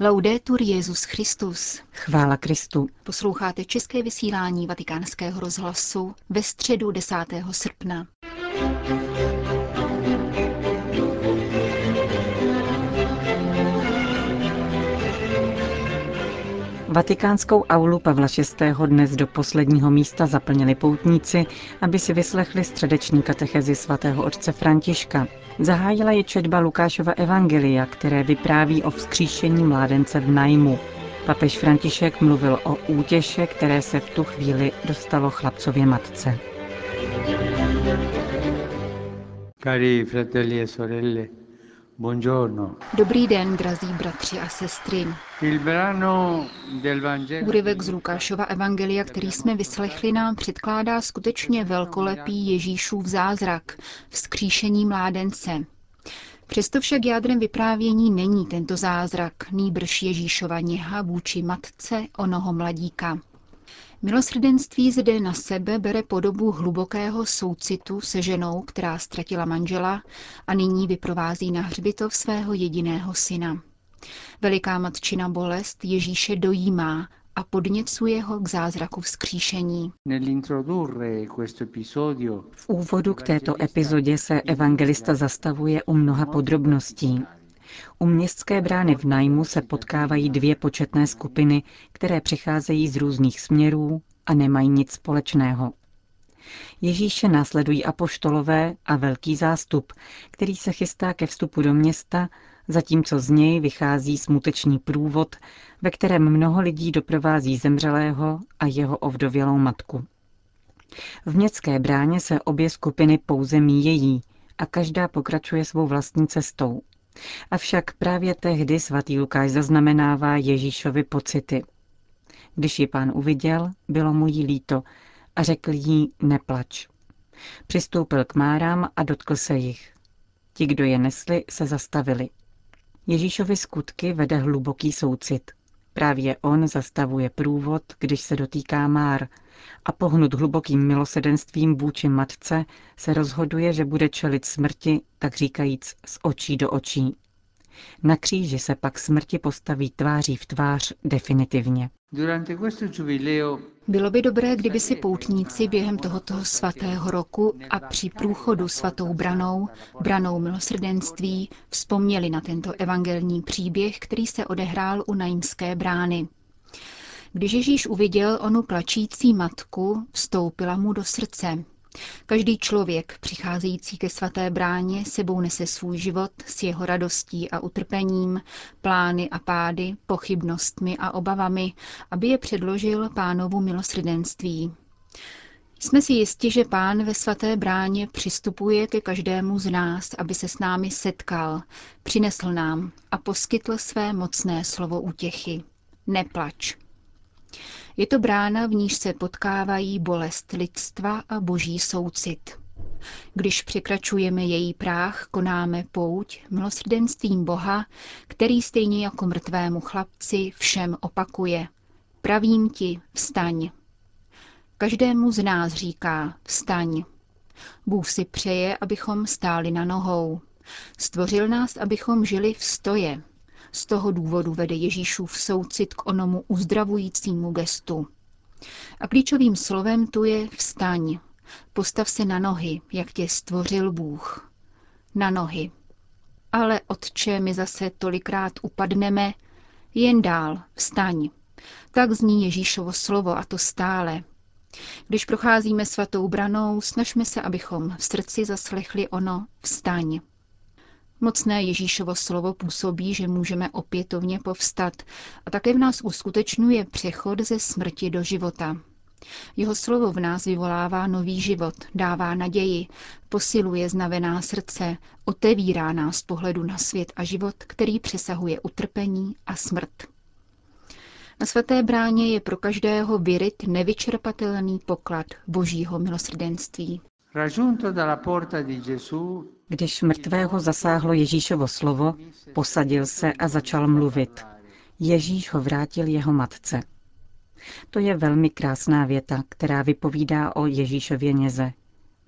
Laudetur Jezus Christus. Chvála Kristu. Posloucháte české vysílání Vatikánského rozhlasu ve středu 10. srpna. Vatikánskou aulu Pavla VI. dnes do posledního místa zaplnili poutníci, aby si vyslechli středeční katechezi svatého otce Františka. Zahájila je četba Lukášova evangelia, které vypráví o vzkříšení mládence v najmu. Papež František mluvil o útěše, které se v tu chvíli dostalo chlapcově matce. Cari fratelli e sorelle, buongiorno. Dobrý den, drazí bratři a sestry. Úryvek z Lukášova evangelia, který jsme vyslechli, nám předkládá skutečně velkolepý Ježíšův zázrak, vzkříšení mládence. Přesto však jádrem vyprávění není tento zázrak, nýbrž Ježíšova něha vůči matce onoho mladíka. Milosrdenství zde na sebe bere podobu hlubokého soucitu se ženou, která ztratila manžela a nyní vyprovází na hřbitov svého jediného syna. Veliká matčina bolest Ježíše dojímá a podněcuje ho k zázraku vzkříšení. nell'introdurre questo episodio V úvodu k této epizodě se evangelista zastavuje u mnoha podrobností. U městské brány v najmu se potkávají dvě početné skupiny, které přicházejí z různých směrů a nemají nic společného. Ježíše následují apoštolové a velký zástup, který se chystá ke vstupu do města, zatímco z něj vychází smutečný průvod, ve kterém mnoho lidí doprovází zemřelého a jeho ovdovělou matku. V městské bráně se obě skupiny pouze míjejí a každá pokračuje svou vlastní cestou. Avšak právě tehdy svatý Lukáš zaznamenává Ježíšovi pocity. Když ji pán uviděl, bylo mu jí líto a řekl jí neplač. Přistoupil k márám a dotkl se jich. Ti, kdo je nesli, se zastavili. Ježíšovi skutky vede hluboký soucit. Právě on zastavuje průvod, když se dotýká Már a pohnut hlubokým milosedenstvím vůči matce se rozhoduje, že bude čelit smrti, tak říkajíc, z očí do očí. Na kříži se pak smrti postaví tváří v tvář definitivně. Bylo by dobré, kdyby si poutníci během tohoto svatého roku a při průchodu svatou branou, branou milosrdenství, vzpomněli na tento evangelní příběh, který se odehrál u Naimské brány. Když Ježíš uviděl onu plačící matku, vstoupila mu do srdce. Každý člověk přicházející ke svaté bráně sebou nese svůj život s jeho radostí a utrpením, plány a pády, pochybnostmi a obavami, aby je předložil pánovu milosrdenství. Jsme si jisti, že pán ve svaté bráně přistupuje ke každému z nás, aby se s námi setkal, přinesl nám a poskytl své mocné slovo útěchy. Neplač. Je to brána, v níž se potkávají bolest lidstva a boží soucit. Když překračujeme její práh, konáme pouť milosrdenstvím Boha, který stejně jako mrtvému chlapci všem opakuje. Pravím ti, vstaň. Každému z nás říká, vstaň. Bůh si přeje, abychom stáli na nohou. Stvořil nás, abychom žili v stoje, z toho důvodu vede Ježíšův soucit k onomu uzdravujícímu gestu. A klíčovým slovem tu je vstaň. Postav se na nohy, jak tě stvořil Bůh. Na nohy. Ale otče, my zase tolikrát upadneme, jen dál, vstaň. Tak zní Ježíšovo slovo a to stále. Když procházíme svatou branou, snažme se, abychom v srdci zaslechli ono vstaň. Mocné Ježíšovo slovo působí, že můžeme opětovně povstat a také v nás uskutečňuje přechod ze smrti do života. Jeho slovo v nás vyvolává nový život, dává naději, posiluje znavená srdce, otevírá nás pohledu na svět a život, který přesahuje utrpení a smrt. Na svaté bráně je pro každého vyryt nevyčerpatelný poklad božího milosrdenství. dalla porta di Gesù Když mrtvého zasáhlo Ježíšovo slovo, posadil se a začal mluvit. Ježíš ho vrátil jeho matce. To je velmi krásná věta, která vypovídá o Ježíšově něze.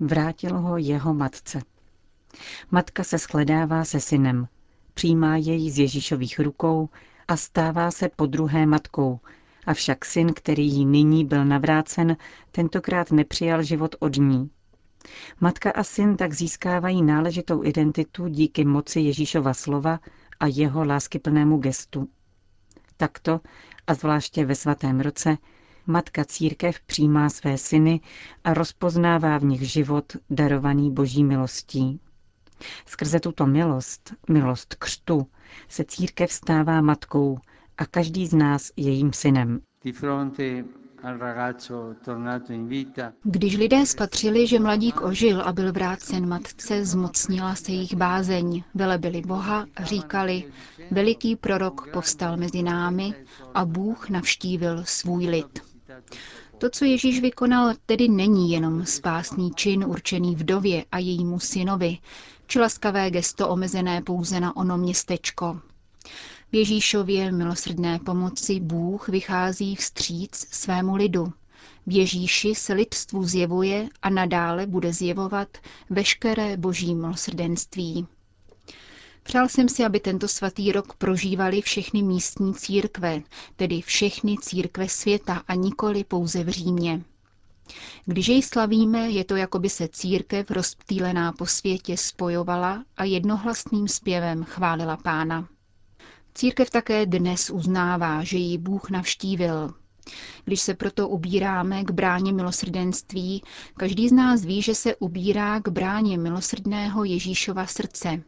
Vrátil ho jeho matce. Matka se shledává se synem, přijímá jej z Ježíšových rukou a stává se po druhé matkou. Avšak syn, který jí nyní byl navrácen, tentokrát nepřijal život od ní. Matka a syn tak získávají náležitou identitu díky moci Ježíšova slova a jeho láskyplnému gestu. Takto, a zvláště ve svatém roce, matka církev přijímá své syny a rozpoznává v nich život darovaný boží milostí. Skrze tuto milost, milost křtu, se církev stává matkou a každý z nás jejím synem. Když lidé spatřili, že mladík ožil a byl vrácen matce, zmocnila se jich bázeň, velebili Boha říkali, veliký prorok povstal mezi námi a Bůh navštívil svůj lid. To, co Ježíš vykonal, tedy není jenom spásný čin určený vdově a jejímu synovi, či laskavé gesto omezené pouze na ono městečko. V Ježíšově milosrdné pomoci Bůh vychází vstříc svému lidu. V Ježíši se lidstvu zjevuje a nadále bude zjevovat veškeré boží milosrdenství. Přál jsem si, aby tento svatý rok prožívali všechny místní církve, tedy všechny církve světa a nikoli pouze v Římě. Když jej slavíme, je to, jako by se církev rozptýlená po světě spojovala a jednohlasným zpěvem chválila pána. Církev také dnes uznává, že ji Bůh navštívil. Když se proto ubíráme k bráně milosrdenství, každý z nás ví, že se ubírá k bráně milosrdného Ježíšova srdce.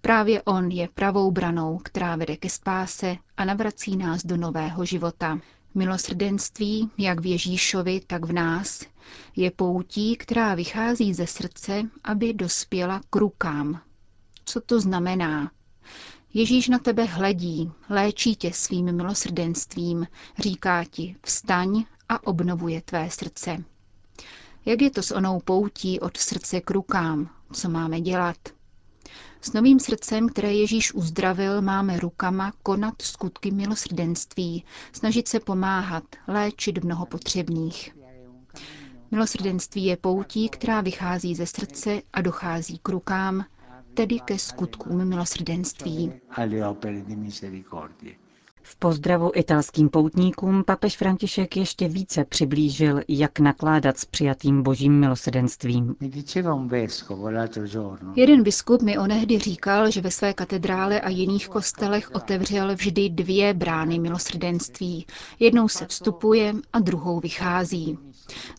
Právě on je pravou branou, která vede ke spáse a navrací nás do nového života. Milosrdenství, jak v Ježíšovi, tak v nás, je poutí, která vychází ze srdce, aby dospěla k rukám. Co to znamená? Ježíš na tebe hledí, léčí tě svým milosrdenstvím, říká ti, vstaň a obnovuje tvé srdce. Jak je to s onou poutí od srdce k rukám? Co máme dělat? S novým srdcem, které Ježíš uzdravil, máme rukama konat skutky milosrdenství, snažit se pomáhat, léčit mnoho potřebných. Milosrdenství je poutí, která vychází ze srdce a dochází k rukám, tedy ke skutkům milosrdenství. V pozdravu italským poutníkům papež František ještě více přiblížil, jak nakládat s přijatým božím milosrdenstvím. Jeden biskup mi onehdy říkal, že ve své katedrále a jiných kostelech otevřel vždy dvě brány milosrdenství. Jednou se vstupuje a druhou vychází.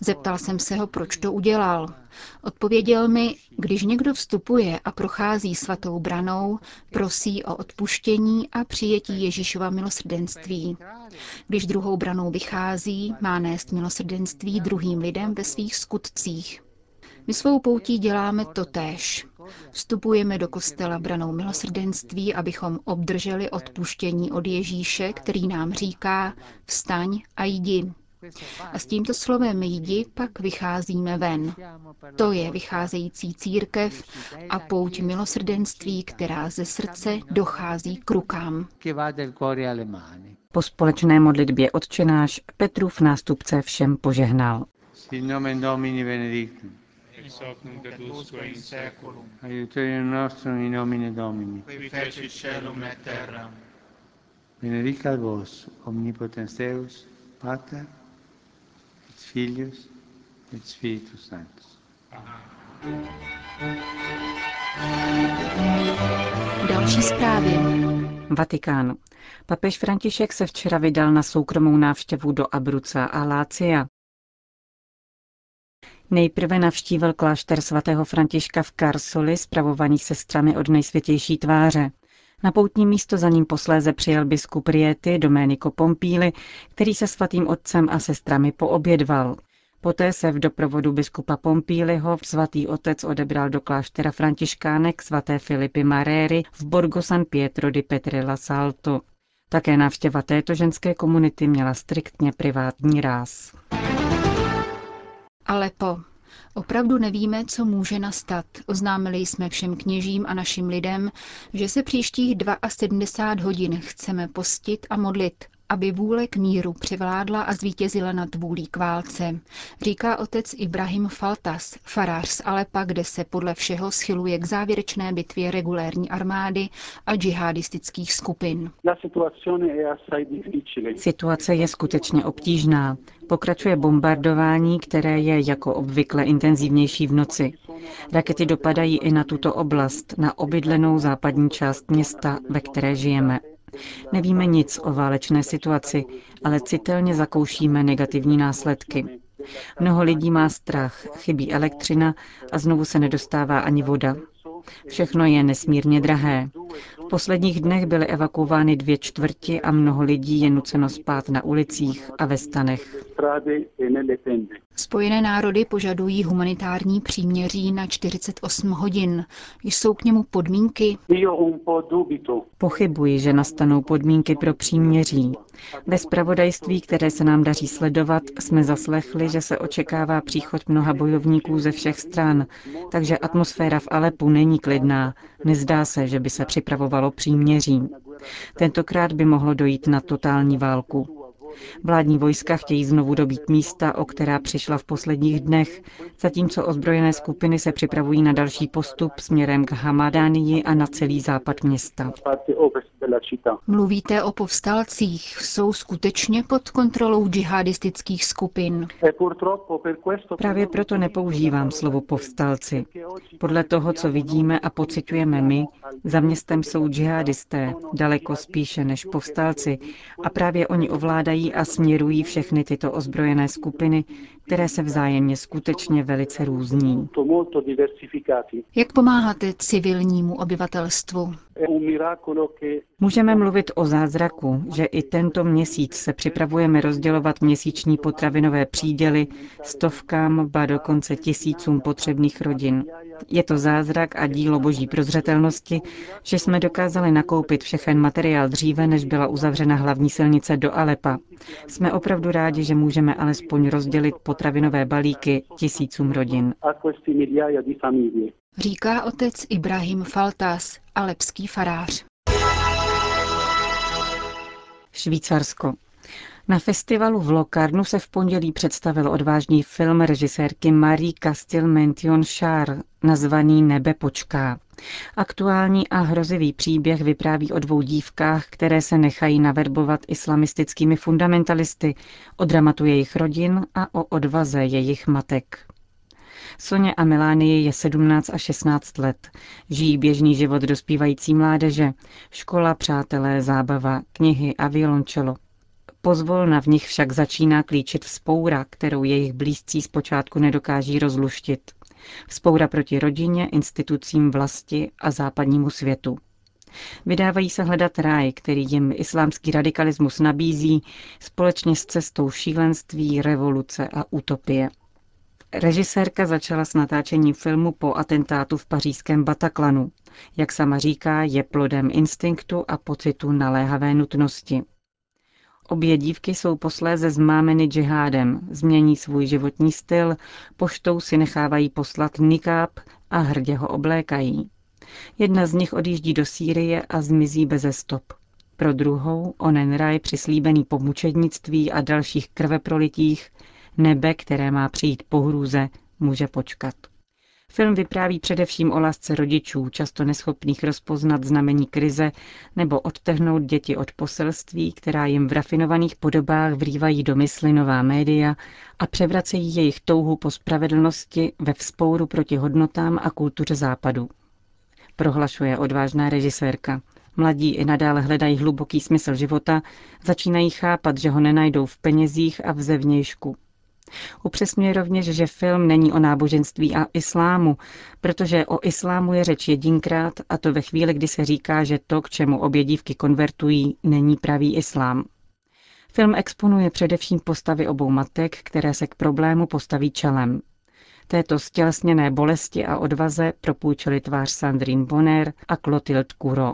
Zeptal jsem se ho, proč to udělal. Odpověděl mi, když někdo vstupuje a prochází svatou branou, prosí o odpuštění a přijetí Ježíšova milosrdenství. Když druhou branou vychází, má nést milosrdenství druhým lidem ve svých skutcích. My svou poutí děláme totéž. Vstupujeme do kostela branou milosrdenství, abychom obdrželi odpuštění od Ježíše, který nám říká, vstaň a jdi. A s tímto slovem jdi pak vycházíme ven. To je vycházející církev a pouť milosrdenství, která ze srdce dochází k rukám. Po společné modlitbě odčenáš Petrův nástupce všem požehnal. Sin nomen Domini benedictum. ex hoc nunc et usque in seculum, Aiuterium nostrum in nomine Domini. qui fecit celum et terram. Benedicat vos, omnipotens Deus, Pater, et Filius, et Spiritus Sanctus. Další zprávy. Vatikán. Papež František se včera vydal na soukromou návštěvu do Abruca a Lácia. Nejprve navštívil klášter svatého Františka v Karsoli, spravovaný sestrami od nejsvětější tváře. Na poutní místo za ním posléze přijel biskup Riety Domenico Pompíli, který se svatým otcem a sestrami poobědval. Poté se v doprovodu biskupa Pompíliho svatý otec odebral do kláštera františkánek svaté Filipy Maréry v Borgo San Pietro di Petrella Salto. Také návštěva této ženské komunity měla striktně privátní ráz. Alepo. Opravdu nevíme, co může nastat. Oznámili jsme všem kněžím a našim lidem, že se příštích 72 hodin chceme postit a modlit, aby vůle k míru převládla a zvítězila nad vůlí k válce, říká otec Ibrahim Faltas, farář z Alepa, kde se podle všeho schyluje k závěrečné bitvě regulérní armády a džihadistických skupin. Situace je skutečně obtížná. Pokračuje bombardování, které je jako obvykle intenzivnější v noci. Rakety dopadají i na tuto oblast, na obydlenou západní část města, ve které žijeme. Nevíme nic o válečné situaci, ale citelně zakoušíme negativní následky. Mnoho lidí má strach, chybí elektřina a znovu se nedostává ani voda. Všechno je nesmírně drahé. V posledních dnech byly evakuovány dvě čtvrti a mnoho lidí je nuceno spát na ulicích a ve stanech. Spojené národy požadují humanitární příměří na 48 hodin. Jsou k němu podmínky? Pochybuji, že nastanou podmínky pro příměří. Ve spravodajství, které se nám daří sledovat, jsme zaslechli, že se očekává příchod mnoha bojovníků ze všech stran, takže atmosféra v Alepu není klidná. Nezdá se, že by se připravovalo příměří. Tentokrát by mohlo dojít na totální válku. Vládní vojska chtějí znovu dobít místa, o která přišla v posledních dnech, zatímco ozbrojené skupiny se připravují na další postup směrem k Hamadánii a na celý západ města. Mluvíte o povstalcích. Jsou skutečně pod kontrolou džihadistických skupin? Právě proto nepoužívám slovo povstalci. Podle toho, co vidíme a pocitujeme my, za městem jsou džihadisté, daleko spíše než povstalci, a právě oni ovládají a směrují všechny tyto ozbrojené skupiny, které se vzájemně skutečně velice různí. Jak pomáháte civilnímu obyvatelstvu? Můžeme mluvit o zázraku, že i tento měsíc se připravujeme rozdělovat měsíční potravinové příděly stovkám, ba dokonce tisícům potřebných rodin. Je to zázrak a dílo boží prozřetelnosti, že jsme dokázali nakoupit všechen materiál dříve, než byla uzavřena hlavní silnice do Alepa. Jsme opravdu rádi, že můžeme alespoň rozdělit potravinové balíky tisícům rodin. Říká otec Ibrahim Faltas, alepský farář. Švýcarsko. Na festivalu v Locarnu se v pondělí představil odvážný film režisérky Marie Castil Mention Char, nazvaný Nebe počká. Aktuální a hrozivý příběh vypráví o dvou dívkách, které se nechají naverbovat islamistickými fundamentalisty, o dramatu jejich rodin a o odvaze jejich matek. Soně a Melánie je 17 a 16 let. Žijí běžný život dospívající mládeže. Škola, přátelé, zábava, knihy a violončelo. Pozvolna v nich však začíná klíčit vzpoura, kterou jejich blízcí zpočátku nedokáží rozluštit. Vzpoura proti rodině, institucím vlasti a západnímu světu. Vydávají se hledat ráj, který jim islámský radikalismus nabízí, společně s cestou šílenství, revoluce a utopie. Režisérka začala s natáčením filmu po atentátu v pařížském Bataklanu. Jak sama říká, je plodem instinktu a pocitu naléhavé nutnosti. Obě dívky jsou posléze zmámeny džihádem, změní svůj životní styl, poštou si nechávají poslat nikáb a hrdě ho oblékají. Jedna z nich odjíždí do Sýrie a zmizí beze stop. Pro druhou, onen raj přislíbený po mučednictví a dalších krveprolitích, nebe, které má přijít po hrůze, může počkat. Film vypráví především o lásce rodičů, často neschopných rozpoznat znamení krize nebo odtrhnout děti od poselství, která jim v rafinovaných podobách vrývají do mysli nová média a převracejí jejich touhu po spravedlnosti ve vzpouru proti hodnotám a kultuře západu. Prohlašuje odvážná režisérka. Mladí i nadále hledají hluboký smysl života, začínají chápat, že ho nenajdou v penězích a v zevnějšku, Upřesňuje rovněž, že film není o náboženství a islámu, protože o islámu je řeč jedinkrát a to ve chvíli, kdy se říká, že to, k čemu obě dívky konvertují, není pravý islám. Film exponuje především postavy obou matek, které se k problému postaví čelem. Této stělesněné bolesti a odvaze propůjčili tvář Sandrine Bonner a Clotilde Kuro.